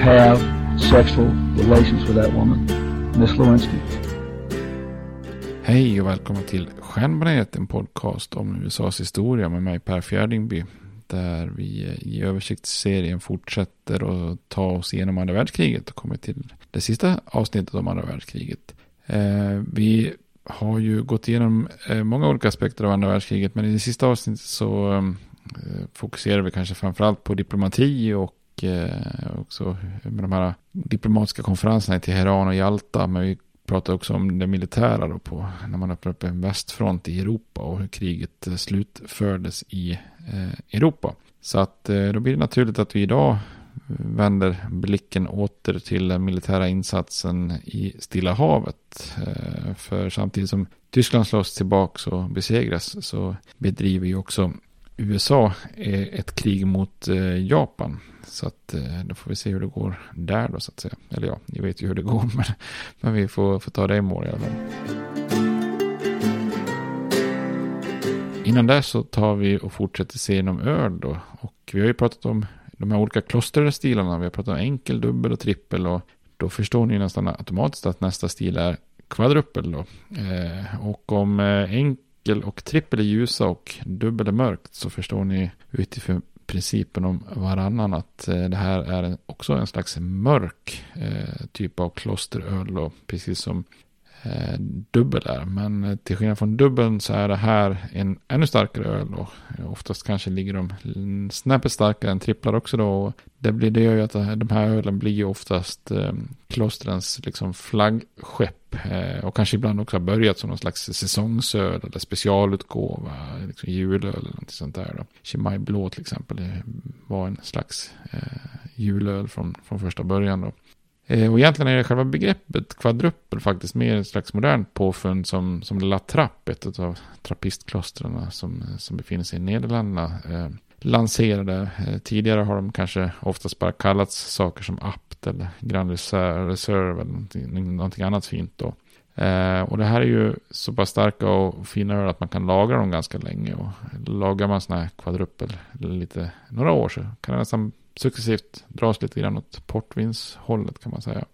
have sexual relations with that woman, Miss Lewinsky. Hej och välkommen till Stjärnbaneret, en podcast om USAs historia med mig Per Fjärdingby. Där vi i översiktsserien fortsätter att ta oss igenom andra världskriget och kommer till det sista avsnittet om andra världskriget. Eh, vi har ju gått igenom eh, många olika aspekter av andra världskriget men i det sista avsnittet så eh, fokuserar vi kanske framförallt på diplomati och Eh, också med de här diplomatiska konferenserna i Teheran och Jalta. Men vi pratar också om det militära då på när man öppnar upp en västfront i Europa och hur kriget eh, slutfördes i eh, Europa. Så att då blir det naturligt att vi idag vänder blicken åter till den militära insatsen i Stilla havet. För samtidigt som Tyskland slås tillbaka och besegras så bedriver ju också USA ett krig mot eh, Japan. Så att eh, då får vi se hur det går där då så att säga. Eller ja, ni vet ju hur det går men, men vi får, får ta det i mål i alla fall. Innan det så tar vi och fortsätter serien om öl då. Och vi har ju pratat om de här olika klosterstilarna. Vi har pratat om enkel, dubbel och trippel. Och då förstår ni nästan automatiskt att nästa stil är kvadruppel då. Eh, och om eh, enkel och trippel är ljusa och dubbel är mörkt så förstår ni utifrån principen om varannan att eh, det här är också en slags mörk eh, typ av klosteröl. Och precis som eh, dubbel är. Men eh, till skillnad från dubbeln så är det här en ännu starkare öl. Då. Oftast kanske ligger de snäppet starkare än tripplar också då. Det, blir, det gör ju att de här ölen blir ju oftast eh, klostrens liksom flaggskepp. Eh, och kanske ibland också har börjat som någon slags säsongsöl eller specialutgåva. Liksom julöl eller något sånt där. Då. Chimay Blå till exempel var en slags eh, julöl från, från första början. Då. Eh, och egentligen är det själva begreppet kvadruppel faktiskt mer ett slags modernt påfund som, som La Trappe, ett av trappistklostren som, som befinner sig i Nederländerna, eh, lanserade. Eh, tidigare har de kanske oftast bara kallats saker som Apt eller Grand Reserve eller någonting, någonting annat fint då. Eh, och det här är ju så pass starka och fina öl att man kan lagra dem ganska länge. Och lagar man sådana här kvadruppel lite, några år så kan det nästan successivt dras lite grann åt portvinshållet kan man säga.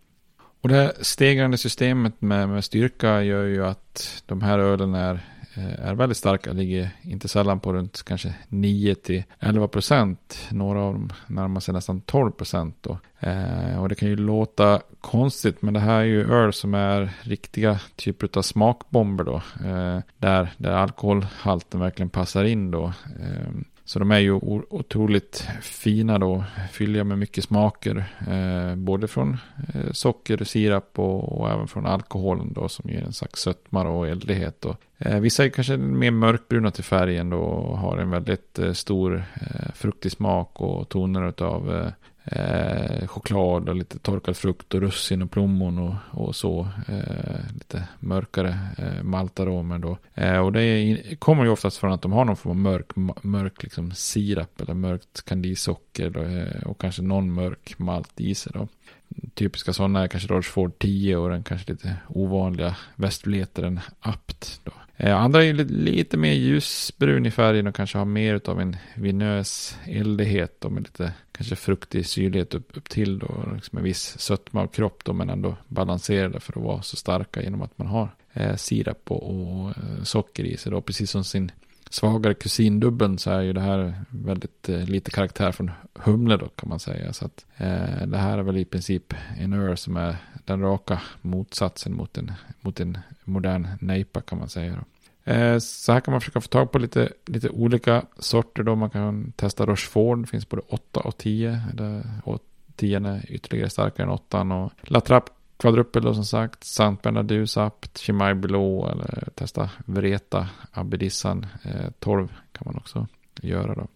Och det här stegrande systemet med, med styrka gör ju att de här ölen är, eh, är väldigt starka. Ligger inte sällan på runt kanske 9-11 procent. Några av dem närmar sig nästan 12 procent. Eh, och det kan ju låta konstigt men det här är ju öl som är riktiga typer av smakbomber då. Eh, där, där alkoholhalten verkligen passar in då. Eh, så de är ju otroligt fina då, fylliga med mycket smaker. Eh, både från eh, socker, sirap och, och, även från alkoholen då som ger en slags sötma och eldighet. Och, eh, vissa är kanske mer mörkbruna till färgen då och har en väldigt eh, stor eh, fruktig smak och toner av eh, choklad och lite torkad frukt och russin och plommon och, och så. Eh, lite mörkare eh, maltaromer då. Eh, och det är, kommer ju oftast från att de har någon form av mörk, mörk liksom sirap eller mörkt kandissocker då, eh, och kanske någon mörk malt i sig då. Typiska sådana är kanske Rochefort 10 och den kanske lite ovanliga västvleteren Apt. Då. Eh, andra är lite, lite mer ljusbrun i färgen och kanske har mer av en vinös eldighet och med lite kanske fruktig syrlighet upp, upp till då. Liksom en viss sötma av kropp då men ändå balanserade för att vara så starka genom att man har eh, sirap och, och eh, socker i sig då. Precis som sin svagare kusindubbeln så är ju det här väldigt eh, lite karaktär från humle då kan man säga. Så att eh, det här är väl i princip en öl som är den raka motsatsen mot en, mot en modern nejpa kan man säga. Då. Eh, så här kan man försöka få tag på lite, lite olika sorter då. Man kan testa Rochefort, det finns både 8 och 10. Och 10 är ytterligare starkare än 8. Och La Kvadruppel då som sagt. Sant Bernardus Apt, Chimay Blå eller testa Vreta Abedissan. Eh, 12 kan man också göra då.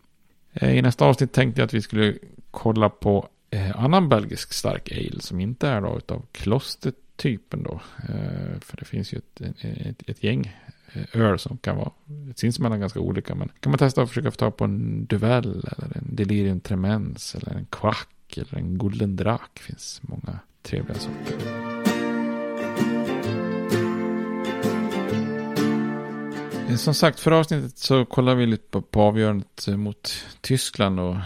Eh, I nästa avsnitt tänkte jag att vi skulle kolla på eh, annan belgisk stark ale som inte är då utav klostertypen då. Eh, för det finns ju ett, ett, ett gäng Eh, öl som kan vara sinsemellan ganska olika. Men kan man testa att försöka få tag på en Duvel eller en Delirium Tremens eller en Quack eller en Golden Drak. finns många trevliga sorter. Eh, som sagt, förra avsnittet så kollade vi lite på, på avgörandet eh, mot Tyskland och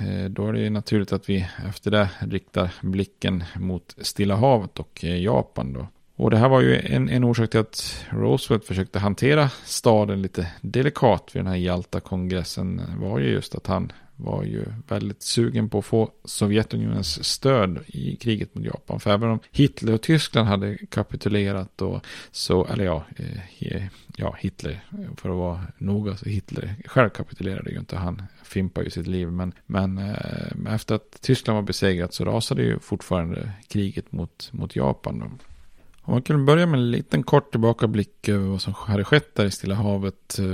eh, då är det naturligt att vi efter det riktar blicken mot Stilla havet och eh, Japan då. Och det här var ju en, en orsak till att Roosevelt försökte hantera staden lite delikat vid den här Jalta-kongressen var ju just att han var ju väldigt sugen på att få Sovjetunionens stöd i kriget mot Japan. För även om Hitler och Tyskland hade kapitulerat och så, eller ja, eh, ja Hitler, för att vara noga, så Hitler själv kapitulerade ju inte, han fimpar ju sitt liv. Men, men eh, efter att Tyskland var besegrat så rasade ju fortfarande kriget mot, mot Japan. Om man kan börja med en liten kort tillbakablick över vad som hade skett där i Stilla havet. Eh,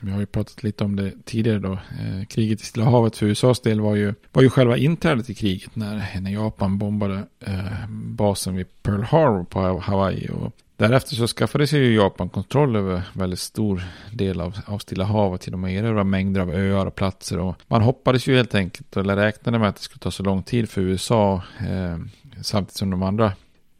vi har ju pratat lite om det tidigare då. Eh, kriget i Stilla havet för USAs del var ju, var ju själva inträdet i kriget när, när Japan bombade eh, basen vid Pearl Harbor på Hawaii. Och därefter så skaffade sig ju Japan kontroll över väldigt stor del av, av Stilla havet genom att erövra mängder av öar och platser. Och man hoppades ju helt enkelt, eller räknade med att det skulle ta så lång tid för USA eh, samtidigt som de andra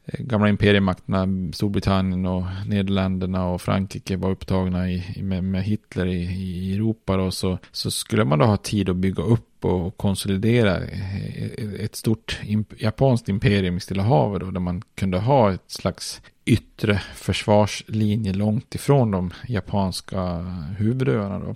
Eh, gamla imperiemakterna, Storbritannien och Nederländerna och Frankrike var upptagna i, med, med Hitler i, i Europa då, så, så skulle man då ha tid att bygga upp och konsolidera eh, eh, ett stort japanskt imperium i Stilla havet då, där man kunde ha ett slags yttre försvarslinje långt ifrån de japanska huvudöarna då.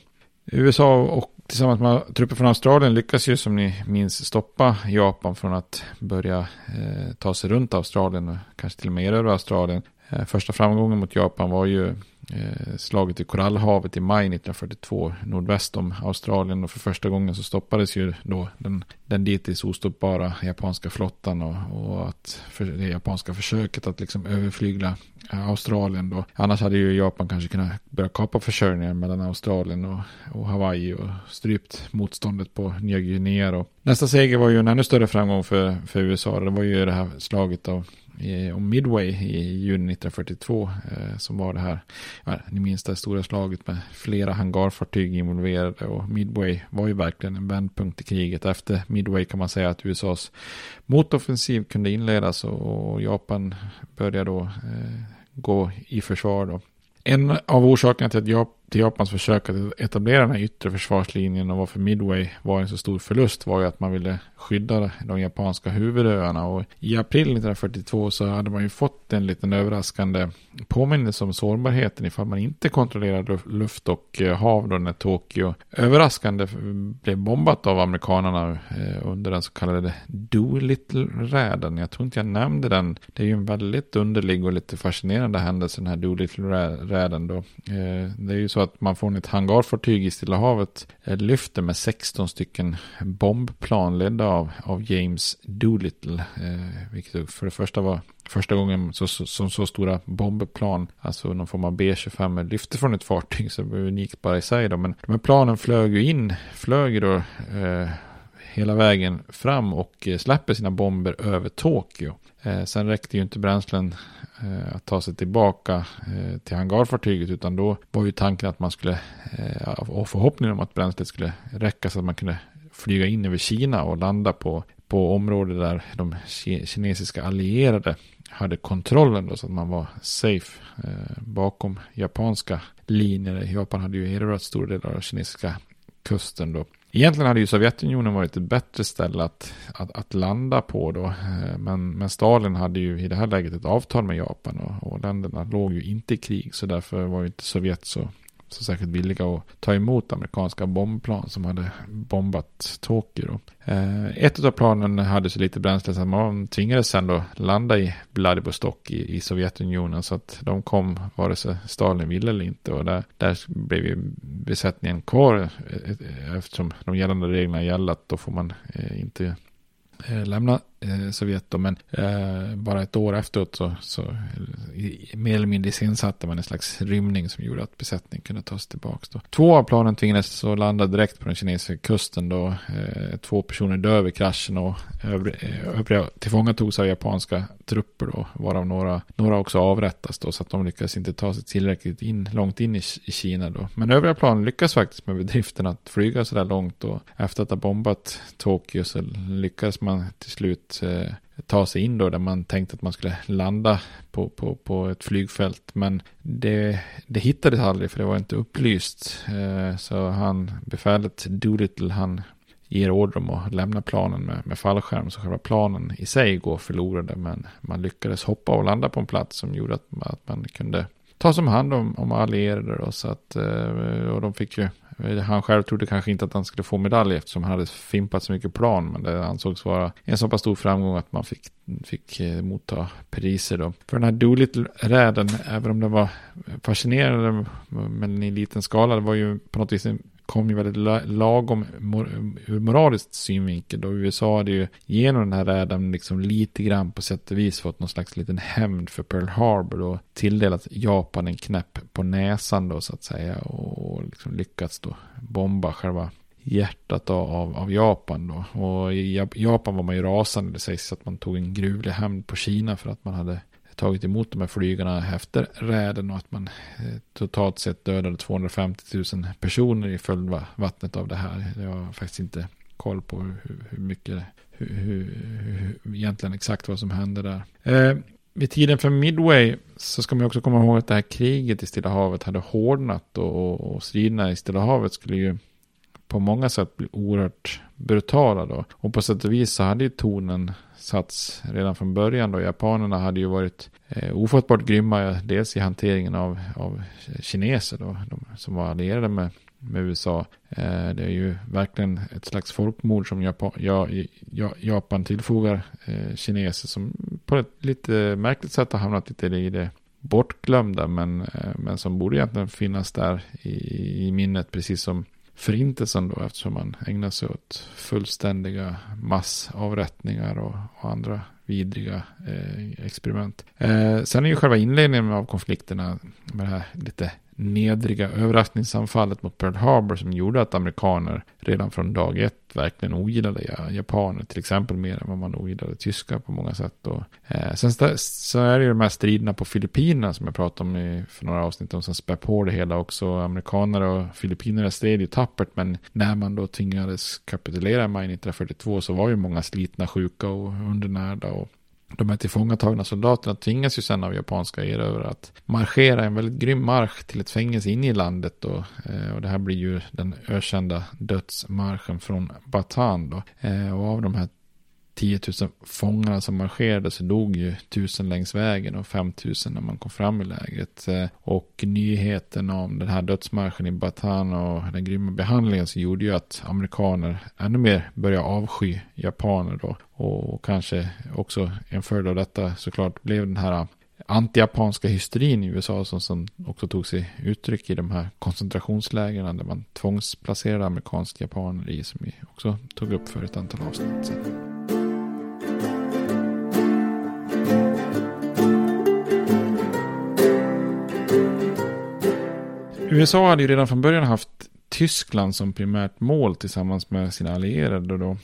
USA och tillsammans med trupper från Australien lyckas ju som ni minns stoppa Japan från att börja eh, ta sig runt Australien och kanske till och med erövra Australien. Eh, första framgången mot Japan var ju Eh, slaget i Korallhavet i maj 1942 nordväst om Australien och för första gången så stoppades ju då den, den dittills ostoppbara japanska flottan och, och att för, det japanska försöket att liksom överflygla eh, Australien då. Annars hade ju Japan kanske kunnat börja kapa försörjningen mellan Australien och, och Hawaii och strypt motståndet på Nya Guinea. då. nästa seger var ju en ännu större framgång för, för USA. Det var ju det här slaget av om Midway i juni 1942 eh, som var det här, ja, ni minns det stora slaget med flera hangarfartyg involverade och Midway var ju verkligen en vändpunkt i kriget. Efter Midway kan man säga att USAs motoffensiv kunde inledas och, och Japan började då eh, gå i försvar då. En av orsakerna till att till Japans försök att etablera den här yttre försvarslinjen och varför Midway var en så stor förlust var ju att man ville skydda de japanska huvudöarna. Och I april 1942 så hade man ju fått en liten överraskande påminnelse om sårbarheten ifall man inte kontrollerar luft och eh, hav då när Tokyo överraskande blev bombat av amerikanerna eh, under den så kallade Doolittle-räden. Jag tror inte jag nämnde den. Det är ju en väldigt underlig och lite fascinerande händelse den här Doolittle-räden då. Eh, det är ju så att man från ett hangarfartyg i Stilla havet lyfter med 16 stycken bombplan ledda av, av James Doolittle. Vilket för det första var första gången så, så, som så stora bombplan, alltså någon form av B-25 lyfte från ett fartyg. Så det var unikt bara i sig då. Men de här planen flög ju in, flög då eh, hela vägen fram och eh, släpper sina bomber över Tokyo. Eh, sen räckte ju inte bränslen eh, att ta sig tillbaka eh, till hangarfartyget utan då var ju tanken att man skulle, eh, och förhoppningen om att bränslet skulle räcka så att man kunde flyga in över Kina och landa på, på området där de kinesiska allierade hade kontrollen då så att man var safe eh, bakom japanska linjer. Japan hade ju erövrat stora delar av kinesiska kusten då. Egentligen hade ju Sovjetunionen varit ett bättre ställe att, att, att, landa på då. Eh, men, men Stalin hade ju i det här läget ett avtal med Japan och, och länderna låg ju inte i krig. Så därför var ju inte Sovjet så så särskilt villiga att ta emot amerikanska bombplan som hade bombat Tokyo. Eh, ett av planen hade så lite bränsle så man tvingades sen då landa i Vladivostok i, i Sovjetunionen så att de kom vare sig Stalin ville eller inte och där, där blev ju besättningen kvar eh, eh, eftersom de gällande reglerna gällde att då får man eh, inte eh, lämna Eh, Sovjet då, men eh, bara ett år efteråt så, så eh, i, mer eller mindre iscensatte man en slags rymning som gjorde att besättningen kunde ta sig tillbaka. Då. Två av planen tvingades så landa direkt på den kinesiska kusten då. Eh, två personer dör vid kraschen och eh, övriga, tillfångatogs av japanska trupper då, varav några, några också avrättas då, så att de lyckades inte ta sig tillräckligt in, långt in i, i Kina då. Men övriga plan lyckas faktiskt med bedriften att flyga så där långt och efter att ha bombat Tokyo så lyckas man till slut eh, ta sig in då där man tänkte att man skulle landa på, på, på ett flygfält. Men det, det hittades aldrig för det var inte upplyst. Eh, så han, befälet Doolittle, han ger order om att lämna planen med, med fallskärm. Så själva planen i sig går förlorade. Men man lyckades hoppa och landa på en plats som gjorde att, att man kunde ta som hand om, om allierade. Då, så att, eh, och de fick ju han själv trodde kanske inte att han skulle få medalj eftersom han hade fimpat så mycket plan. Men det ansågs vara en så pass stor framgång att man fick, fick eh, motta priser då. För den här Doolittle-räden, även om den var fascinerande men i liten skala, det var ju på något vis en kom ju väldigt lagom ur moralisk synvinkel. Då USA hade ju genom den här räden liksom lite grann på sätt och vis fått någon slags liten hämnd för Pearl Harbor och tilldelat Japan en knäpp på näsan då så att säga och liksom lyckats då bomba själva hjärtat av, av Japan då. Och i Japan var man ju rasande. Det sägs att man tog en gruvlig hämnd på Kina för att man hade tagit emot de här flygarna efter räden och att man eh, totalt sett dödade 250 000 personer i följdvattnet av det här. Jag har faktiskt inte koll på hur, hur mycket, hur, hur, hur, egentligen exakt vad som hände där. Eh, vid tiden för Midway så ska man också komma ihåg att det här kriget i Stilla havet hade hårdnat och, och, och striderna i Stilla havet skulle ju på många sätt blir oerhört brutala då. Och på sätt och vis så hade ju tonen satts redan från början då. Japanerna hade ju varit eh, ofattbart grymma, dels i hanteringen av, av kineser då, de, som var allierade med, med USA. Eh, det är ju verkligen ett slags folkmord som Japan, ja, ja, Japan tillfogar eh, kineser som på ett lite märkligt sätt har hamnat lite i det bortglömda men, eh, men som borde egentligen finnas där i, i minnet precis som förintelsen då eftersom man ägnar sig åt fullständiga massavrättningar och, och andra vidriga eh, experiment. Eh, sen är ju själva inledningen av konflikterna med det här lite nedriga överraskningsanfallet mot Pearl Harbor som gjorde att amerikaner redan från dag ett verkligen ogillade japaner, till exempel mer än vad man ogillade tyskar på många sätt. Och, eh, sen så är det ju de här striderna på Filippinerna som jag pratade om i, för några avsnitt om som spär på det hela också. Amerikaner och filippinare stred ju tappert, men när man då tvingades kapitulera i maj 1942 så var ju många slitna, sjuka och undernärda och de här tillfångatagna soldaterna tvingas ju sen av japanska erövrare att marschera en väldigt grym marsch till ett fängelse inne i landet då. Eh, och det här blir ju den ökända dödsmarschen från Batan då. Eh, och av de här 10 000 fångarna som marscherade så dog ju 1000 längs vägen och 5000 när man kom fram i lägret. Eh, och nyheten om den här dödsmarschen i Bataan och den grymma behandlingen så gjorde ju att amerikaner ännu mer började avsky japaner då. Och kanske också en följd av detta såklart blev den här anti-japanska hysterin i USA som, som också tog sig uttryck i de här koncentrationslägren där man tvångsplacerade amerikanska japaner i som vi också tog upp för ett antal avsnitt sedan. USA hade ju redan från början haft Tyskland som primärt mål tillsammans med sina allierade då.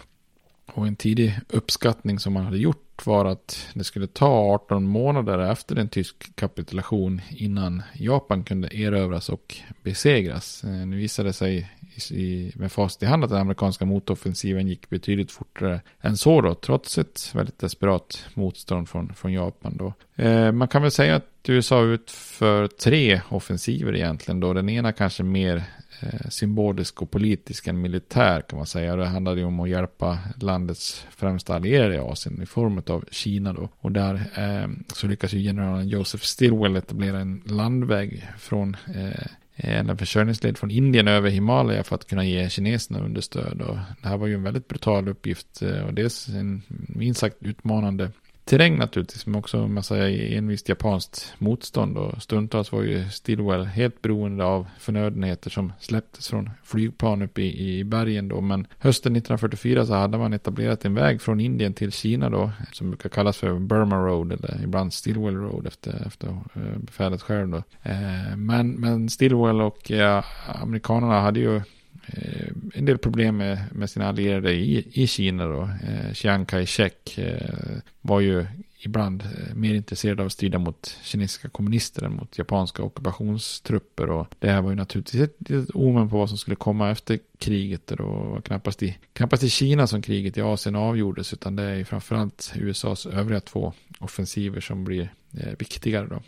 Och en tidig uppskattning som man hade gjort var att det skulle ta 18 månader efter en tysk kapitulation innan Japan kunde erövras och besegras. Eh, nu visade det sig i, med fast i hand att den amerikanska motoffensiven gick betydligt fortare än så då, trots ett väldigt desperat motstånd från, från Japan då. Eh, man kan väl säga att USA utför tre offensiver egentligen då. Den ena kanske mer eh, symbolisk och politisk än militär kan man säga. Det handlade ju om att hjälpa landets främsta allierade i Asien i form av Kina då. Och där eh, så lyckas ju generalen Joseph Stilwell etablera en landväg från eh, en försörjningsled från Indien över Himalaya för att kunna ge kineserna understöd. Och det här var ju en väldigt brutal uppgift eh, och dels en minst sagt utmanande terräng naturligtvis, men också en massa envist japanskt motstånd. Och stundtals var ju Stilwell helt beroende av förnödenheter som släpptes från flygplan uppe i, i bergen då. Men hösten 1944 så hade man etablerat en väg från Indien till Kina då, som brukar kallas för Burma Road eller ibland Stilwell Road efter, efter eh, befälet själv då. Eh, men, men Stilwell och ja, amerikanerna hade ju Eh, en del problem med, med sina allierade i, i Kina då. Eh, Chiang Kai-shek eh, var ju ibland eh, mer intresserad av att strida mot kinesiska kommunister än mot japanska ockupationstrupper. Och det här var ju naturligtvis ett, ett omen på vad som skulle komma efter kriget. Det var knappast i, knappast i Kina som kriget i Asien avgjordes, utan det är ju framförallt USAs övriga två offensiver som blir eh, viktigare då.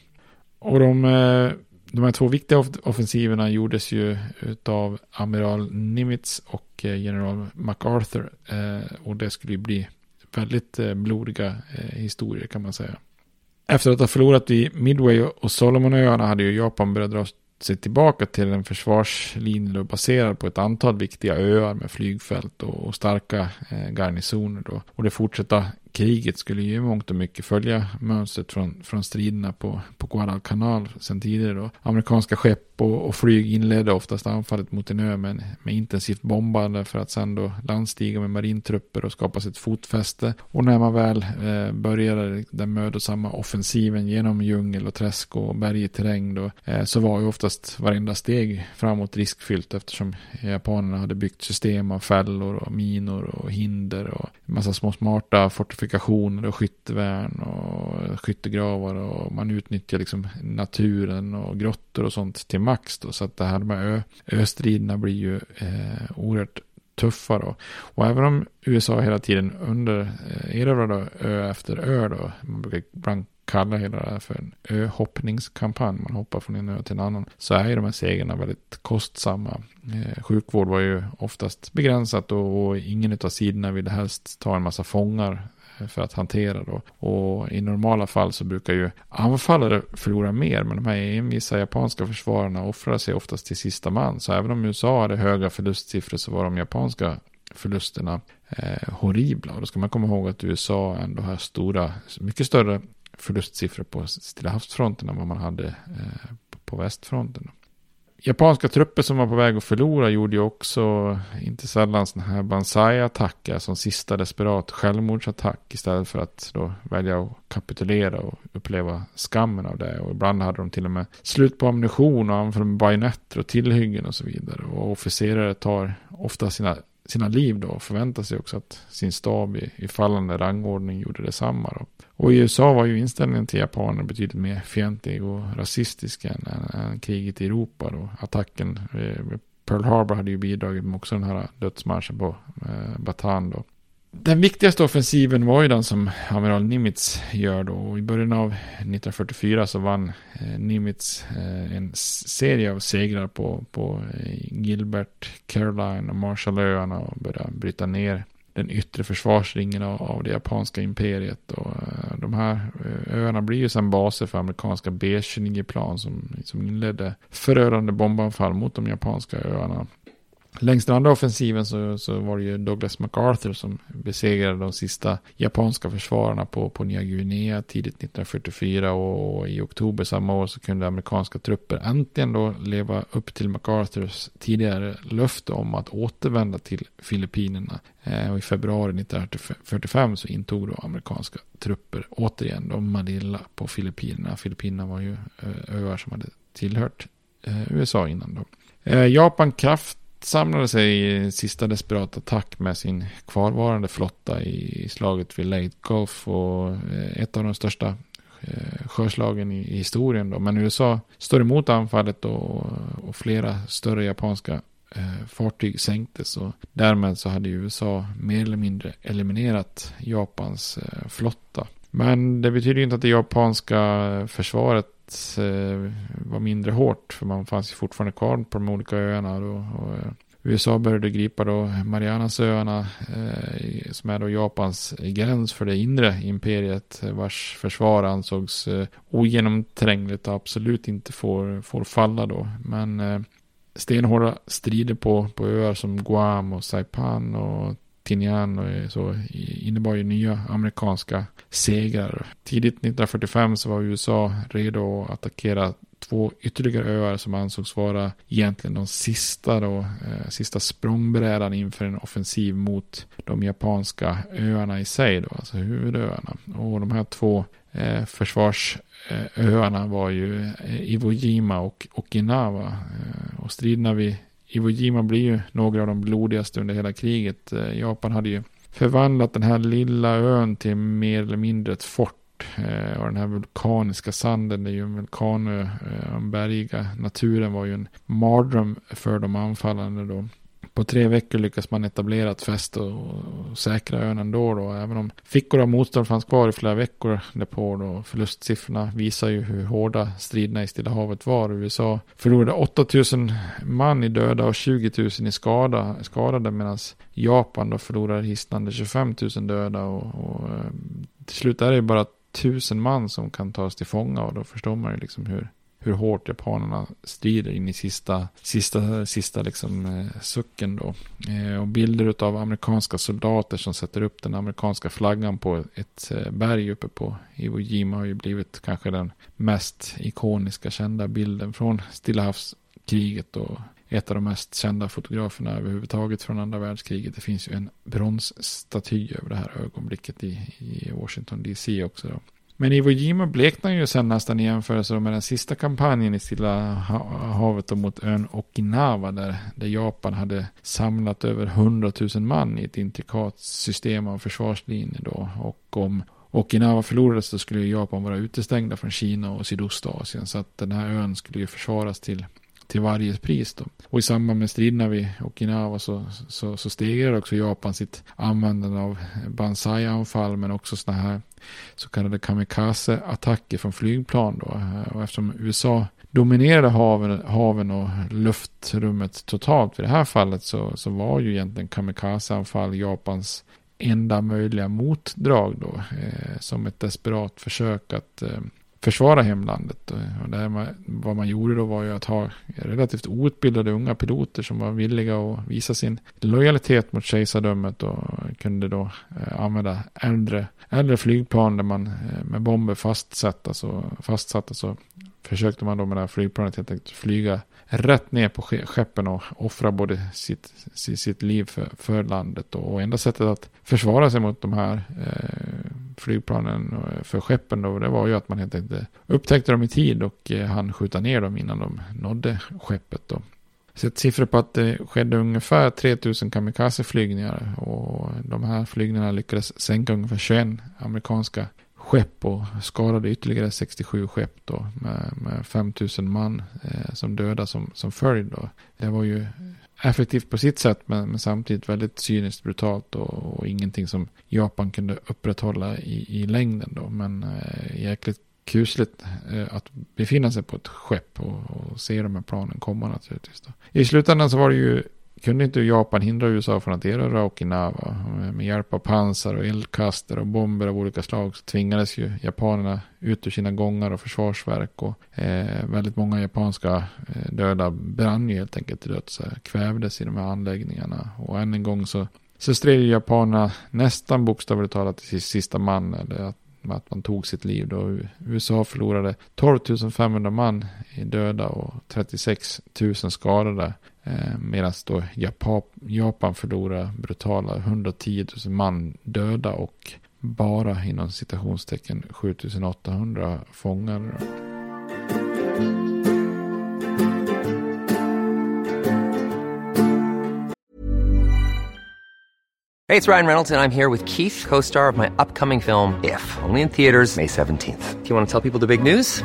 Och de eh, de här två viktiga offensiverna gjordes ju av amiral Nimitz och eh, general MacArthur. Eh, och det skulle ju bli väldigt eh, blodiga historier kan man säga. Efter att ha förlorat i Midway och Solomonöarna hade ju Japan börjat dra sig tillbaka till en försvarslinje baserad på ett antal viktiga öar med flygfält och, starka garnisoner. Då. Och det fortsatta kriget skulle ju i mångt och mycket följa mönstret från, från striderna på, på Guadalcanal sen tidigare. Då. Amerikanska skepp och, och, flyg inledde oftast anfallet mot en ö med, med intensivt bombande för att sen då landstiga med marintrupper och skapa sitt fotfäste. Och när man väl eh, började den mödosamma offensiven genom djungel och träsk och bergig terräng då, eh, så var ju oftast varenda steg framåt riskfyllt eftersom japanerna hade byggt system av fällor och minor och hinder och massa små smarta fortifikationer och skyttevärn och skyttegravar och man utnyttjar liksom naturen och grottor och sånt till max då. Så att det här med ö, östriderna blir ju eh, oerhört tuffa då. Och även om USA hela tiden under eh, erövrade ö efter ö då. Man brukar ibland kalla hela det här för en öhoppningskampanj. Man hoppar från en ö till en annan. Så är ju de här segrarna väldigt kostsamma. Eh, sjukvård var ju oftast begränsat och, och ingen av sidorna ville helst ta en massa fångar eh, för att hantera då. Och i normala fall så brukar ju anfallare förlora mer, men de här envisa japanska försvararna offrar sig oftast till sista man. Så även om USA hade höga förlustsiffror så var de japanska förlusterna eh, horribla. Och då ska man komma ihåg att USA ändå har stora, mycket större förlustsiffror på Stilla havsfronten än vad man hade eh, på västfronten. Japanska trupper som var på väg att förlora gjorde ju också inte sällan sådana här Banzai-attacker som sista desperat självmordsattack istället för att då välja att kapitulera och uppleva skammen av det. Och ibland hade de till och med slut på ammunition och anföll med bajonetter och tillhyggen och så vidare. Och officerare tar ofta sina sina liv då och förväntar sig också att sin stab i, i fallande rangordning gjorde detsamma. Då. Och i USA var ju inställningen till japaner betydligt mer fientlig och rasistisk än, än, än kriget i Europa. Då. Attacken eh, Pearl Harbor hade ju bidragit med också den här dödsmarschen på eh, Bataan då. Den viktigaste offensiven var ju den som amiral Nimitz gör då. Och I början av 1944 så vann eh, Nimitz eh, en serie av segrar på, på eh, Gilbert, Caroline och Marshallöarna och började bryta ner den yttre försvarsringen av, av det japanska imperiet. Och, de här öarna blir ju sedan baser för amerikanska B-29-plan som, som inledde förödande bombanfall mot de japanska öarna. Längs den andra offensiven så, så var det ju Douglas MacArthur som besegrade de sista japanska försvararna på, på Nya Guinea tidigt 1944 och, och, i oktober samma år så kunde amerikanska trupper äntligen då leva upp till MacArthurs tidigare löfte om att återvända till Filippinerna. Eh, och i februari 1945 så intog då amerikanska trupper återigen då Manila på Filippinerna. Filippinerna var ju eh, öar som hade tillhört eh, USA innan då. Eh, Japan kraft samlade sig i sista desperat attack med sin kvarvarande flotta i slaget vid Lake Gulf och eh, ett av de största eh, sjöslagen i, historien. Då. Men USA står emot anfallet och, och flera större japanska eh, fartyg sänktes och därmed så hade USA mer eller mindre eliminerat Japans eh, flotta. Men det betyder inte att det japanska försvaret Eh, var mindre hårt. För man fanns ju fortfarande kvar på de olika öarna. Då, och eh, USA började gripa då Marianasöarna eh, som är då Japans gräns för det inre imperiet eh, vars försvar ansågs eh, ogenomträngligt och absolut inte får, får falla då. Men eh, stenhårda strider på, på öar som Guam och Saipan och Tinian och så innebar ju nya amerikanska segrar. Tidigt 1945 så var USA redo att attackera två ytterligare öar som ansågs vara egentligen de sista, då, eh, sista språngbrädan inför en offensiv mot de japanska öarna i sig, då, alltså huvudöarna. Och de här två eh, försvarsöarna eh, var ju eh, Iwo Jima och Okinawa. Eh, och striderna vid Iwo Jima blir ju några av de blodigaste under hela kriget. Eh, Japan hade ju förvandlat den här lilla ön till mer eller mindre ett fort. Eh, och den här vulkaniska sanden, det är ju en vulkanö, eh, den bergiga naturen var ju en mardröm för de anfallande då på tre veckor lyckas man etablera ett fäste och, säkra ön ändå då. Även om fickor av motstånd fanns kvar i flera veckor därpå då. Förlustsiffrorna visar ju hur hårda striderna i Stilla havet var. USA förlorade 8000 man i döda och 20 000 i skada, skadade medan Japan då förlorade hisnande 25 000 döda och, och eh, till slut är det ju bara tusen man som kan tas till fånga och då förstår man ju liksom hur hur hårt japanerna strider in i sista, sista, sista liksom, eh, sucken då. Eh, och bilder av amerikanska soldater som sätter upp den amerikanska flaggan på ett eh, berg uppe på Iwo Jima har ju blivit kanske den mest ikoniska kända bilden från Stilla havskriget och ett av de mest kända fotograferna överhuvudtaget från andra världskriget. Det finns ju en bronsstaty över det här ögonblicket i, i Washington DC också. Då. Men Iwo Jima bleknar ju sen nästan i jämförelse med den sista kampanjen i Stilla havet och mot ön Okinawa där, där Japan hade samlat över 100 000 man i ett intrikat system av försvarslinjer då. Och om Okinawa förlorades så skulle Japan vara utestängda från Kina och Sydostasien så att den här ön skulle ju försvaras till till varje pris. Då. Och i samband med striderna vid Okinawa så, så, så stegrade också Japan sitt användande av Banzai-anfall men också sådana här så kallade kamikaze-attacker från flygplan. Då. Och eftersom USA dominerade haven, haven och luftrummet totalt i det här fallet så, så var ju egentligen kamikaze-anfall Japans enda möjliga motdrag då. Eh, som ett desperat försök att eh, försvara hemlandet. Och det man, vad man gjorde då var ju att ha relativt outbildade unga piloter som var villiga att visa sin lojalitet mot kejsardömet och kunde då eh, använda äldre, äldre flygplan där man eh, med bomber fastsatta så, fastsatta så försökte man då med det här flygplanet helt enkelt flyga rätt ner på skeppen och offra både sitt, sitt, liv för, för landet. Och enda sättet att försvara sig mot de här eh, flygplanen eh, för skeppen då, det var ju att man helt enkelt upptäckte dem i tid och eh, hann skjuta ner dem innan de nådde skeppet. Då. Sett siffror på att det skedde ungefär 3000 kamikazeflygningar och de här flygningarna lyckades sänka ungefär 21 amerikanska skepp och skadade ytterligare 67 skepp då med, med 5000 man eh, som döda som, som följd. Då. Det var ju effektivt på sitt sätt men, men samtidigt väldigt cyniskt brutalt och, och, ingenting som Japan kunde upprätthålla i, i längden då. Men eh, jäkligt kusligt eh, att befinna sig på ett skepp och, och se de här planen komma naturligtvis. Då. I slutändan så var det ju kunde inte Japan hindra USA från att erövra Okinawa. Med hjälp av pansar och eldkastare och bomber av olika slag så tvingades ju japanerna ut ur sina gångar och försvarsverk. Och eh, väldigt många japanska eh, döda brann ju helt enkelt till döds. Eh, kvävdes i de här anläggningarna. Och än en gång så, så stred japanerna nästan bokstavligt talat till sista man. Eller att att man tog sitt liv då. USA förlorade 12 500 man i döda och 36 000 skadade. Eh, Medan då Japan, Japan förlorar brutala 110 000 man döda och bara inom citationstecken 7800 fångar. Hej, det är Ryan Reynolds och jag är här med Keith, co-star of my upcoming film If, only in theaters May 17th. Do you want to tell people the big news?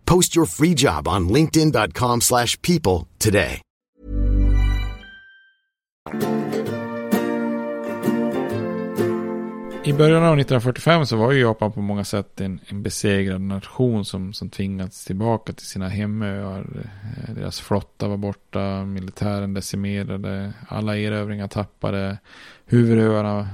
Post your free job on linkedin.com/people today. I början av 1945 så var ju Japan på många sätt en, en besegrad nation som, som tvingats tillbaka till sina hemöar. Eh, deras flotta var borta, militären decimerade, alla erövringar tappade, huvudöarna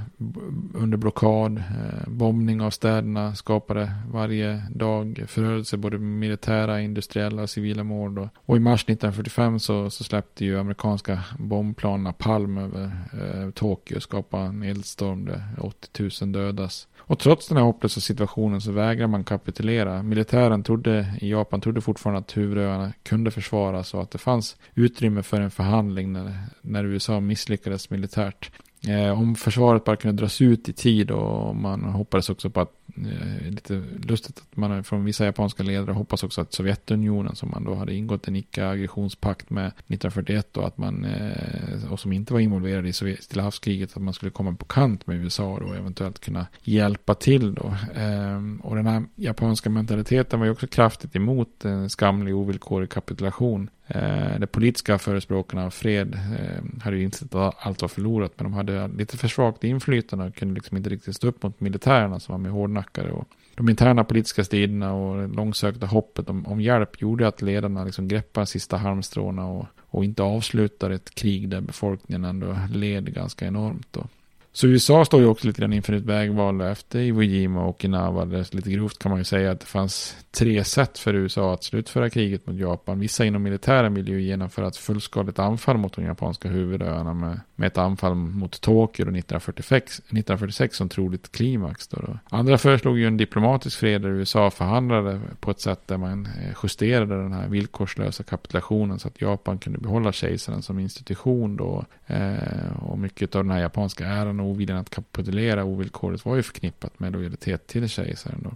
under blockad, eh, bombning av städerna skapade varje dag förödelse, både militära, industriella och civila mål. Och, och i mars 1945 så, så släppte ju amerikanska bombplan Napalm över eh, Tokyo och skapade en eldstorm där 80 000 dödas. Och trots den här hopplösa situationen så vägrar man kapitulera. Militären trodde, i Japan trodde fortfarande att huvudöarna kunde försvaras och att det fanns utrymme för en förhandling när, när USA misslyckades militärt. Eh, om försvaret bara kunde dras ut i tid och man hoppades också på att, eh, lite lustigt att man från vissa japanska ledare hoppas också att Sovjetunionen som man då hade ingått en icke-aggressionspakt med 1941 och att man, eh, och som inte var involverad i Stilla havskriget, att man skulle komma på kant med USA och eventuellt kunna hjälpa till då. Eh, och den här japanska mentaliteten var ju också kraftigt emot en skamlig ovillkorlig kapitulation Eh, de politiska förespråkarna av fred eh, hade ju insett att allt var förlorat men de hade lite för svagt inflytande och kunde liksom inte riktigt stå upp mot militärerna som var med hårdnackade. Och de interna politiska striderna och det långsökta hoppet om, om hjälp gjorde att ledarna liksom greppade sista halmstråna och, och inte avslutade ett krig där befolkningen ändå led ganska enormt. Och så USA står ju också lite grann inför ett vägval efter Iwo Jima och Okinawa. Lite grovt kan man ju säga att det fanns tre sätt för USA att slutföra kriget mot Japan. Vissa inom militären vill ju genomföra ett fullskaligt anfall mot de japanska huvudöarna med, med ett anfall mot Tokyo 1946, 1946 som troligt klimax. Då, då. Andra föreslog ju en diplomatisk fred där USA förhandlade på ett sätt där man eh, justerade den här villkorslösa kapitulationen så att Japan kunde behålla kejsaren som institution då. Eh, och mycket av den här japanska äran oviljan att kapitulera ovillkorligt var ju förknippat med lojalitet till kejsaren. Då.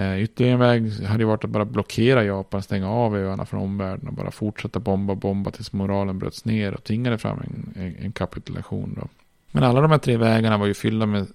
Eh, ytterligare en väg hade ju varit att bara blockera Japan, stänga av öarna från omvärlden och bara fortsätta bomba och bomba tills moralen bröts ner och tvingade fram en, en, en kapitulation. Då. Men alla de här tre vägarna var ju fyllda med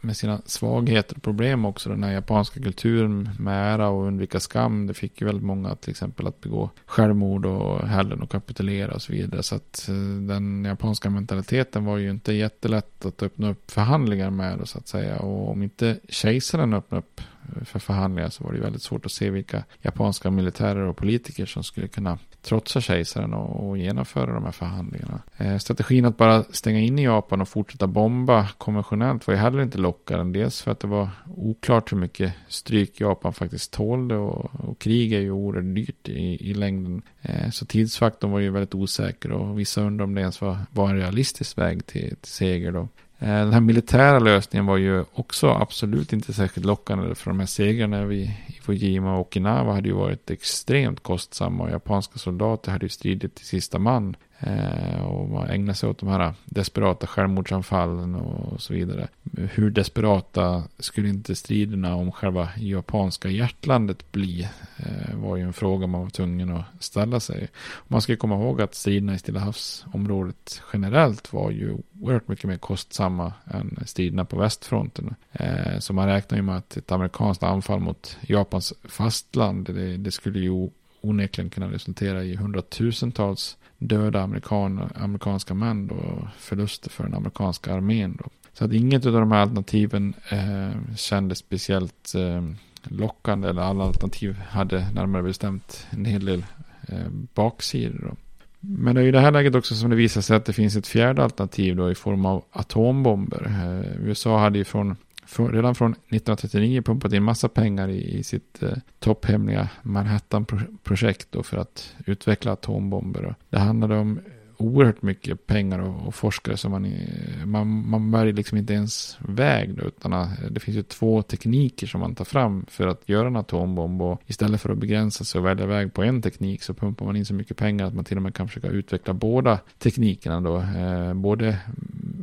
med sina svagheter och problem också. Den här japanska kulturen med ära och undvika skam. Det fick ju väldigt många till exempel att begå självmord och hellre och kapitulera och så vidare. Så att eh, den japanska mentaliteten var ju inte jättelätt att öppna upp förhandlingar med så att säga. Och om inte kejsaren öppnade upp för förhandlingar så var det väldigt svårt att se vilka japanska militärer och politiker som skulle kunna trotsa kejsaren och, och genomföra de här förhandlingarna. Eh, strategin att bara stänga in i Japan och fortsätta bomba konventionellt var ju heller inte lockande. Dels för att det var oklart hur mycket stryk Japan faktiskt tålde och, och krig är ju oerhört dyrt i, i längden. Eh, så tidsfaktorn var ju väldigt osäker och vissa undrar om det ens var, var en realistisk väg till, till seger då. Eh, den här militära lösningen var ju också absolut inte särskilt lockande för de här segrarna vid Fujima och Okinawa hade ju varit extremt kostsamma och japanska soldater hade ju stridit till sista man. Eh, och man ägnar sig åt de här desperata självmordsanfallen och så vidare. Hur desperata skulle inte striderna om själva japanska hjärtlandet bli? Eh, var ju en fråga man var tvungen att ställa sig. Man ska komma ihåg att striderna i Stilla havsområdet generellt var ju oerhört mycket mer kostsamma än striderna på västfronten. Eh, så man räknar ju med att ett amerikanskt anfall mot Japans fastland, det, det skulle ju onekligen kunna resultera i hundratusentals döda amerikan, amerikanska män då, förluster för den amerikanska armén. Då. Så att inget av de här alternativen eh, kändes speciellt eh, lockande eller alla alternativ hade närmare bestämt en hel del eh, baksidor. Då. Men det är i det här läget också som det visar sig att det finns ett fjärde alternativ då i form av atombomber. Eh, USA hade ju från redan från 1939 pumpat in massa pengar i, i sitt eh, topphemliga Manhattan-projekt för att utveckla atombomber. Och det handlade om oerhört mycket pengar och, och forskare som man, eh, man, man bär liksom inte ens väg då, utan eh, det finns ju två tekniker som man tar fram för att göra en atombomb och istället för att begränsa sig och välja väg på en teknik så pumpar man in så mycket pengar att man till och med kan försöka utveckla båda teknikerna då, eh, både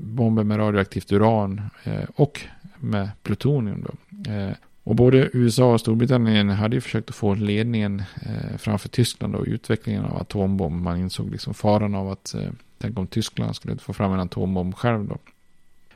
bomber med radioaktivt uran eh, och med plutonium. Då. Eh, och både USA och Storbritannien hade ju försökt att få ledningen eh, framför Tyskland och utvecklingen av atombomb. Man insåg liksom faran av att eh, tänk om Tyskland skulle få fram en atombomb själv då.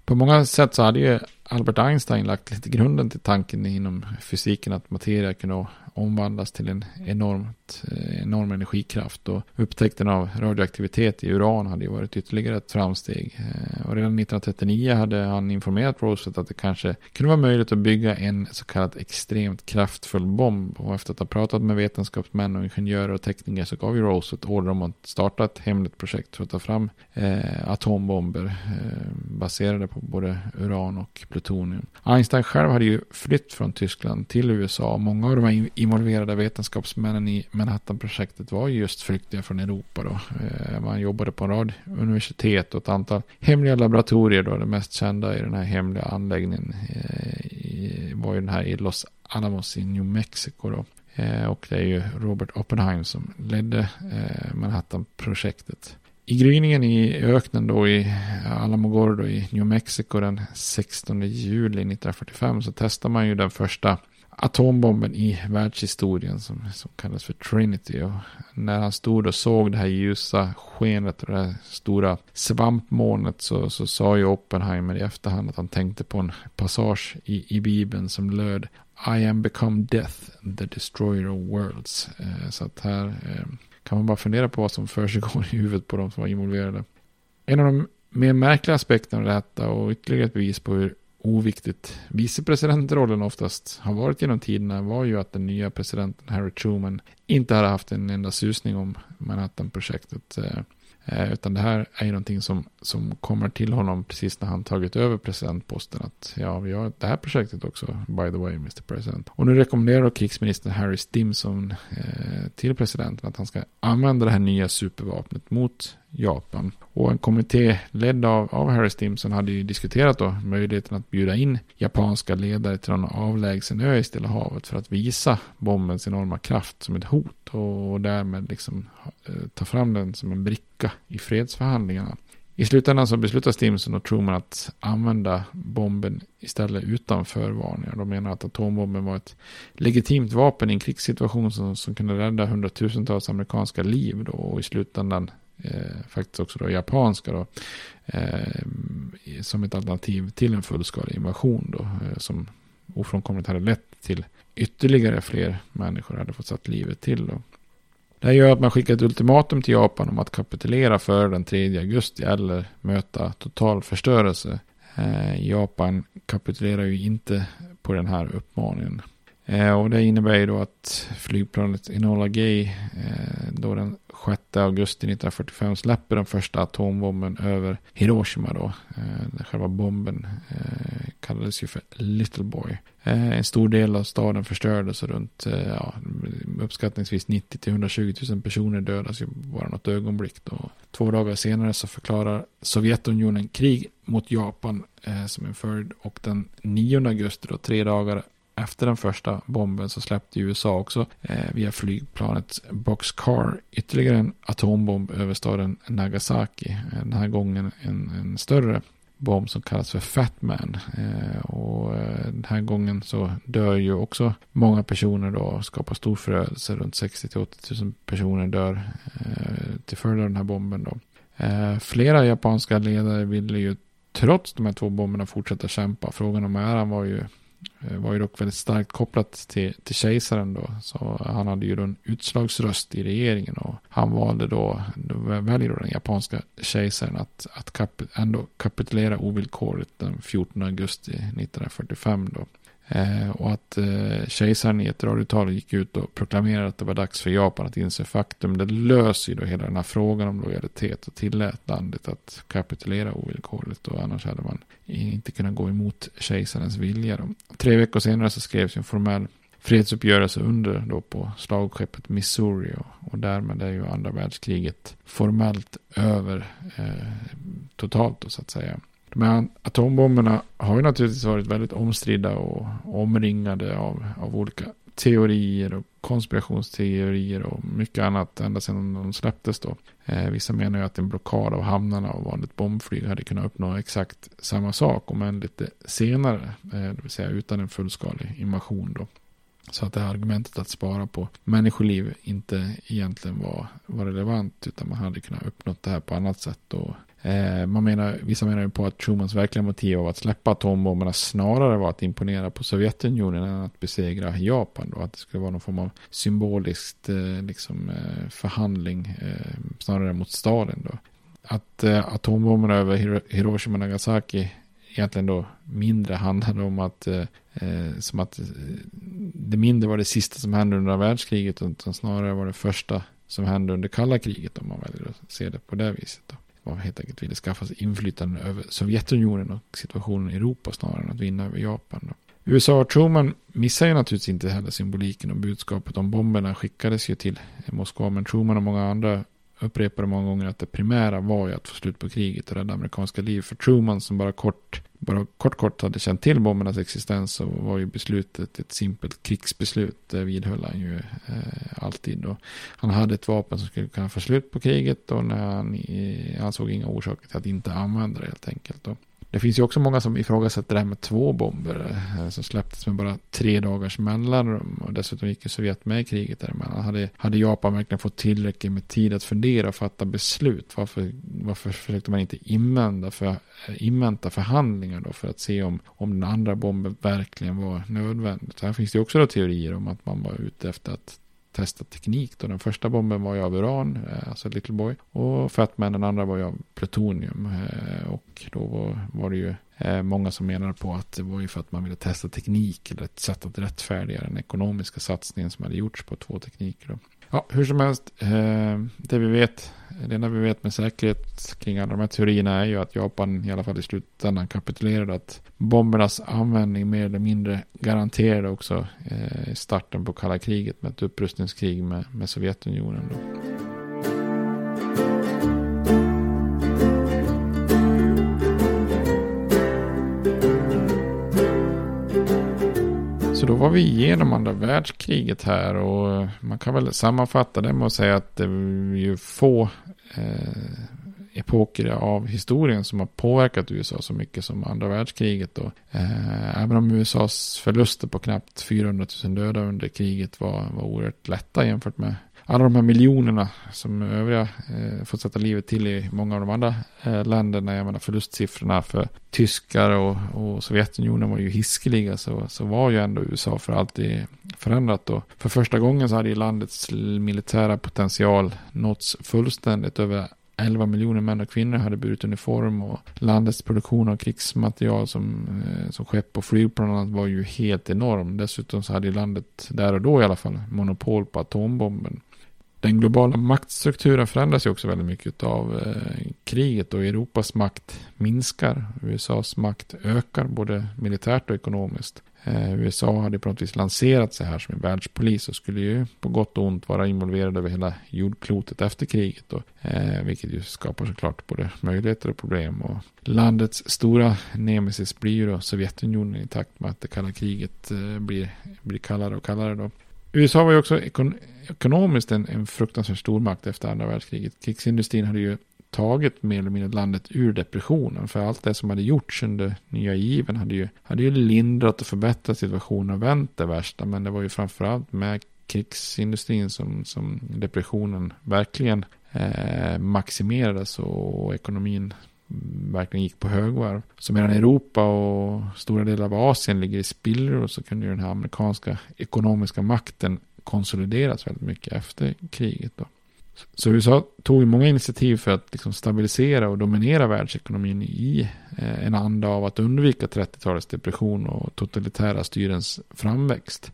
På många sätt så hade ju Albert Einstein lagt lite grunden till tanken inom fysiken att materia kunde omvandlas till en enormt, eh, enorm energikraft. Och upptäckten av radioaktivitet i uran hade ju varit ytterligare ett framsteg. Eh, och redan 1939 hade han informerat Roosevelt att det kanske kunde vara möjligt att bygga en så kallad extremt kraftfull bomb. Och efter att ha pratat med vetenskapsmän och ingenjörer och tekniker så gav ju Roosevelt order om att starta ett hemligt projekt för att ta fram eh, atombomber eh, baserade på både uran och plutonium. Einstein själv hade ju flytt från Tyskland till USA. Många av de här involverade vetenskapsmännen i Manhattan-projektet var just flyktingar från Europa. Då. Eh, man jobbade på en rad universitet och ett antal hemliga laboratorier. Då. Det mest kända i den här hemliga anläggningen eh, var ju den här i Los Alamos i New Mexico. Då. Eh, och det är ju Robert Oppenheim som ledde Manhattan-projektet. I gryningen i öknen då i Alamogordo i New Mexico den 16 juli 1945 så testar man ju den första atombomben i världshistorien som, som kallas för Trinity. Och när han stod och såg det här ljusa skenet och det här stora svampmolnet så, så sa ju Oppenheimer i efterhand att han tänkte på en passage i, i Bibeln som löd I am become death, the destroyer of worlds. Eh, så att här eh, kan man bara fundera på vad som försiggår i huvudet på de som var involverade. En av de mer märkliga aspekterna av detta och ytterligare ett bevis på hur oviktigt vicepresidentrollen oftast har varit genom tiderna var ju att den nya presidenten Harry Truman inte hade haft en enda susning om Manhattan-projektet. Eh, Eh, utan det här är ju någonting som, som kommer till honom precis när han tagit över presidentposten. Att ja, vi har det här projektet också, by the way, Mr. President. Och nu rekommenderar krigsminister Harry Stimson eh, till presidenten att han ska använda det här nya supervapnet mot Japan. Och en kommitté ledd av, av Harry Stimson hade ju diskuterat då möjligheten att bjuda in japanska ledare till någon avlägsen ö i Stilla havet för att visa bombens enorma kraft som ett hot och därmed liksom eh, ta fram den som en bricka i fredsförhandlingarna. I slutändan så beslutar Stimson och Truman att använda bomben istället utan förvarningar. De menar att atombomben var ett legitimt vapen i en krigssituation som, som kunde rädda hundratusentals amerikanska liv då, och i slutändan eh, faktiskt också då japanska då, eh, som ett alternativ till en fullskalig invasion då, eh, som ofrånkomligt hade lett till ytterligare fler människor hade fått satt livet till. Då. Det här gör att man skickar ett ultimatum till Japan om att kapitulera före den 3 augusti eller möta total förstörelse. Eh, Japan kapitulerar ju inte på den här uppmaningen. Eh, och det innebär ju då att flygplanet Enola Gay eh, då den 6 augusti 1945 släpper den första atombomben över Hiroshima då. Eh, själva bomben eh, kallades ju för Little Boy. Eh, en stor del av staden förstördes och runt eh, ja, uppskattningsvis 90-120 000 personer dödas ju bara något ögonblick. Då. Två dagar senare så förklarar Sovjetunionen krig mot Japan eh, som en följd och den 9 augusti då, tre dagar efter den första bomben så släppte USA också eh, via flygplanet Boxcar ytterligare en atombomb över staden Nagasaki. Eh, den här gången en, en större bomb som kallas för Fatman. Eh, och eh, den här gången så dör ju också många personer då och skapar stor förödelse. Runt 60-80 000 personer dör eh, till följd av den här bomben då. Eh, flera japanska ledare ville ju trots de här två bomberna fortsätta kämpa. Frågan om äran var ju Eh, var ju dock väldigt starkt kopplat till, till kejsaren då. Så han hade ju då en utslagsröst i regeringen och han valde då, då väljer då den japanska kejsaren att, att kap, ändå kapitulera ovillkorligt den 14 augusti 1945 då. Eh, och att eh, kejsaren i ett radiotal gick ut och proklamerade att det var dags för Japan att inse faktum. Det löser ju då hela den här frågan om lojalitet och tillät landet att kapitulera ovillkorligt. Och annars hade man inte kunnat gå emot kejsarens vilja. Då. Tre veckor senare så skrevs en formell fredsuppgörelse under då på slagskeppet Missouri. Och, och därmed är ju andra världskriget formellt över eh, totalt då så att säga. Men atombomberna har ju naturligtvis varit väldigt omstridda och omringade av, av olika teorier och konspirationsteorier och mycket annat ända sedan de släpptes då. Eh, vissa menar ju att en blockad av hamnarna och vanligt bombflyg hade kunnat uppnå exakt samma sak, om än lite senare, eh, det vill säga utan en fullskalig invasion då. Så att det här argumentet att spara på människoliv inte egentligen var, var relevant, utan man hade kunnat uppnå det här på annat sätt. Och Eh, man menar, vissa menar ju på att Trumans verkliga motiv av att släppa atombomberna snarare var att imponera på Sovjetunionen än att besegra Japan. Då. Att det skulle vara någon form av symboliskt eh, liksom, eh, förhandling eh, snarare mot Stalin. Då. Att eh, atombomberna över Hiroshima och Nagasaki egentligen då mindre handlade om att, eh, som att det mindre var det sista som hände under världskriget utan snarare var det första som hände under kalla kriget om man väljer att se det på det viset. Då man helt enkelt ville skaffa sig inflytande över Sovjetunionen och situationen i Europa snarare än att vinna över Japan. Då. USA och Truman missar ju naturligtvis inte heller symboliken och budskapet om bomberna skickades ju till Moskva. Men Truman och många andra upprepade många gånger att det primära var ju att få slut på kriget och rädda amerikanska liv. För Truman som bara kort, bara kort kort hade känt till bombernas existens så var ju beslutet ett simpelt krigsbeslut. Det vidhöll han ju eh, alltid. Och han hade ett vapen som skulle kunna få slut på kriget och när han, eh, han såg inga orsaker till att inte använda det helt enkelt. Och det finns ju också många som ifrågasätter det här med två bomber eh, som släpptes med bara tre dagars mellanrum och dessutom gick ju Sovjet med i kriget däremellan. Hade, hade Japan verkligen fått tillräckligt med tid att fundera och fatta beslut? Varför, varför försökte man inte invänta, för, eh, invänta förhandlingar då för att se om, om den andra bomben verkligen var nödvändig? Så här finns det också då teorier om att man var ute efter att testa teknik. Då. Den första bomben var ju av uran, eh, alltså Little Boy. Och Fatman, den andra var ju av plutonium. Eh, och då var, var det ju eh, många som menade på att det var ju för att man ville testa teknik eller ett sätt att rättfärdiga den ekonomiska satsningen som hade gjorts på två tekniker. Då. Ja, hur som helst, eh, det vi vet, det enda vi vet med säkerhet kring alla de här teorierna är ju att Japan i alla fall i slutändan kapitulerade att bombernas användning mer eller mindre garanterade också eh, starten på kalla kriget med ett upprustningskrig med, med Sovjetunionen. Då. Då var vi igenom andra världskriget här och man kan väl sammanfatta det med att säga att det är ju få, eh, epoker av historien som har påverkat USA så mycket som andra världskriget. Och, eh, även om USAs förluster på knappt 400 000 döda under kriget var, var oerhört lätta jämfört med alla de här miljonerna som övriga eh, fått sätta livet till i många av de andra eh, länderna. Jag menar förlustsiffrorna för tyskar och, och Sovjetunionen var ju hiskeliga. Så, så var ju ändå USA för alltid förändrat. Och för första gången så hade ju landets militära potential nåtts fullständigt. Över 11 miljoner män och kvinnor hade burit uniform och landets produktion av krigsmaterial som, eh, som skepp och flygplan var ju helt enorm. Dessutom så hade ju landet där och då i alla fall monopol på atombomben den globala maktstrukturen förändras ju också väldigt mycket av eh, kriget och Europas makt minskar. USAs makt ökar både militärt och ekonomiskt. Eh, USA hade på något vis lanserat sig här som en världspolis och skulle ju på gott och ont vara involverad över hela jordklotet efter kriget. Och, eh, vilket ju skapar såklart både möjligheter och problem. Och landets stora nemesis blir ju då Sovjetunionen i takt med att det kalla kriget eh, blir, blir kallare och kallare. Då. USA var ju också ekon ekonomiskt en, en fruktansvärt stormakt efter andra världskriget. Krigsindustrin hade ju tagit mer eller mindre landet ur depressionen. För allt det som hade gjorts under nya given hade ju, hade ju lindrat och förbättrat situationen och vänt det värsta. Men det var ju framförallt med krigsindustrin som, som depressionen verkligen eh, maximerades och ekonomin verkligen gick på högvarv. Så medan Europa och stora delar av Asien ligger i spillror så kunde ju den här amerikanska ekonomiska makten konsolideras väldigt mycket efter kriget. Då. Så USA tog många initiativ för att liksom stabilisera och dominera världsekonomin i eh, en anda av att undvika 30-talets depression och totalitära styrens framväxt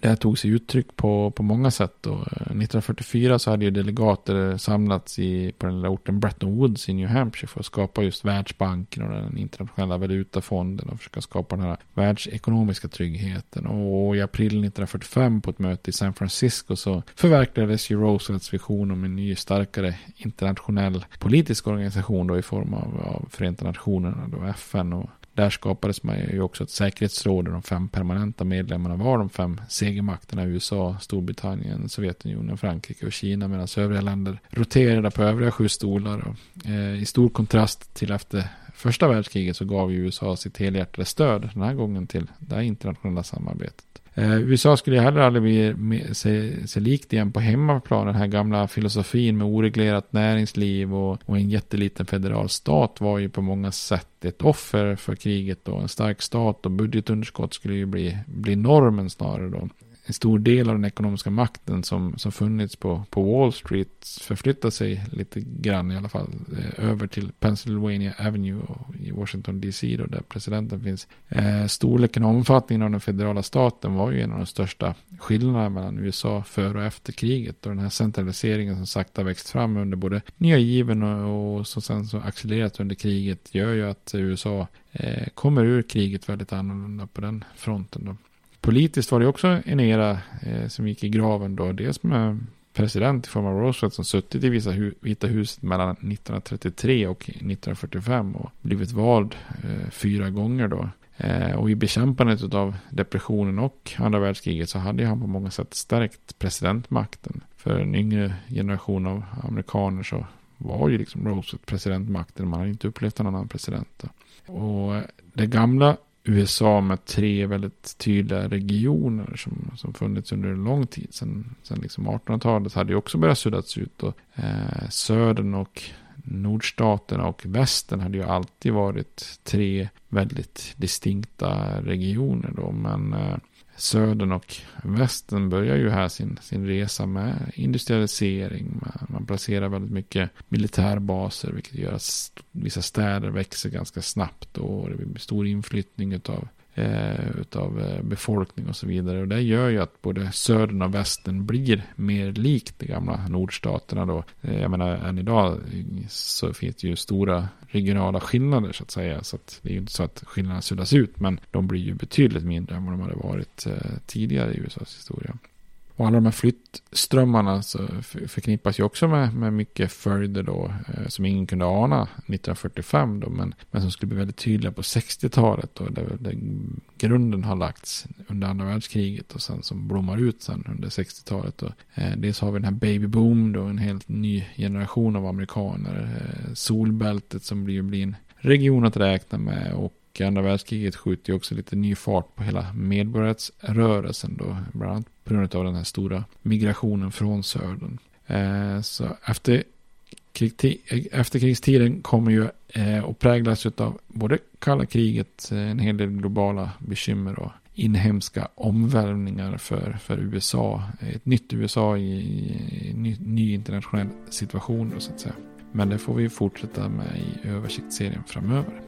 det här tog sig uttryck på, på många sätt. Och eh, 1944 så hade ju delegater samlats i, på den lilla orten Bretton Woods i New Hampshire för att skapa just Världsbanken och den internationella valutafonden och försöka skapa den här världsekonomiska tryggheten. Och i april 1945 på ett möte i San Francisco så förverkligades ju Roosevelts vision om en ny starkare internationell politisk organisation då i form av, av Förenta Nationerna, då FN. Och där skapades man ju också ett säkerhetsråd där de fem permanenta medlemmarna var de fem segermakterna USA, Storbritannien, Sovjetunionen, Frankrike och Kina medan övriga länder roterade på övriga sju stolar. Och, eh, I stor kontrast till efter första världskriget så gav ju USA sitt helhjärtade stöd den här gången till det här internationella samarbetet. Eh, USA skulle ju heller aldrig bli sig, sig likt igen på hemmaplan. Den här gamla filosofin med oreglerat näringsliv och, och, en jätteliten federal stat var ju på många sätt ett offer för kriget. Och en stark stat och budgetunderskott skulle ju bli, bli normen snarare då en stor del av den ekonomiska makten som, som funnits på, på Wall Street förflyttar sig lite grann i alla fall eh, över till Pennsylvania Avenue i Washington DC då där presidenten finns. Eh, storleken och omfattningen av den federala staten var ju en av de största skillnaderna mellan USA före och efter kriget och den här centraliseringen som sakta växt fram under både nya given och, och som sen så accelererat under kriget gör ju att USA eh, kommer ur kriget väldigt annorlunda på den fronten. Då. Politiskt var det också en era eh, som gick i graven då. Dels med president i form av Roosevelt som suttit i vissa hu Vita huset mellan 1933 och 1945 och blivit vald eh, fyra gånger då. Eh, och i bekämpandet av depressionen och andra världskriget så hade han på många sätt stärkt presidentmakten. För en yngre generation av amerikaner så var ju liksom Roosevelt presidentmakten. Man hade inte upplevt någon annan president. Då. Och det gamla USA med tre väldigt tydliga regioner som, som funnits under en lång tid. Sen, sen liksom 1800-talet hade ju också börjat suddas ut. Och, eh, södern och nordstaterna och västern hade ju alltid varit tre väldigt distinkta regioner. Då, men eh, södern och västern börjar ju här sin, sin resa med industrialisering. Man placerar väldigt mycket militärbaser vilket gör att vissa städer växer ganska snabbt och det blir stor inflyttning av eh, utav eh, befolkning och så vidare. Och det gör ju att både södern och västern blir mer likt de gamla nordstaterna då. Eh, jag menar, än idag så finns det ju stora regionala skillnader så att säga. Så att det är ju inte så att skillnaderna suddas ut, men de blir ju betydligt mindre än vad de hade varit eh, tidigare i USAs historia. Och alla de här flyttströmmarna så förknippas ju också med, med mycket följder då eh, som ingen kunde ana 1945 då, men, men som skulle bli väldigt tydliga på 60-talet då, där, där grunden har lagts under andra världskriget och sen som blommar ut sen under 60-talet. Eh, dels har vi den här babyboom då, en helt ny generation av amerikaner. Eh, solbältet som blir, blir en region att räkna med och andra världskriget skjuter ju också lite ny fart på hela medborgarrättsrörelsen då, bland annat på grund av den här stora migrationen från södern. Eh, så efter, efterkrigstiden kommer ju eh, att präglas av både kalla kriget, eh, en hel del globala bekymmer och inhemska omvälvningar för, för USA. Ett nytt USA i, i ny, ny internationell situation då, så att säga. Men det får vi fortsätta med i översiktsserien framöver.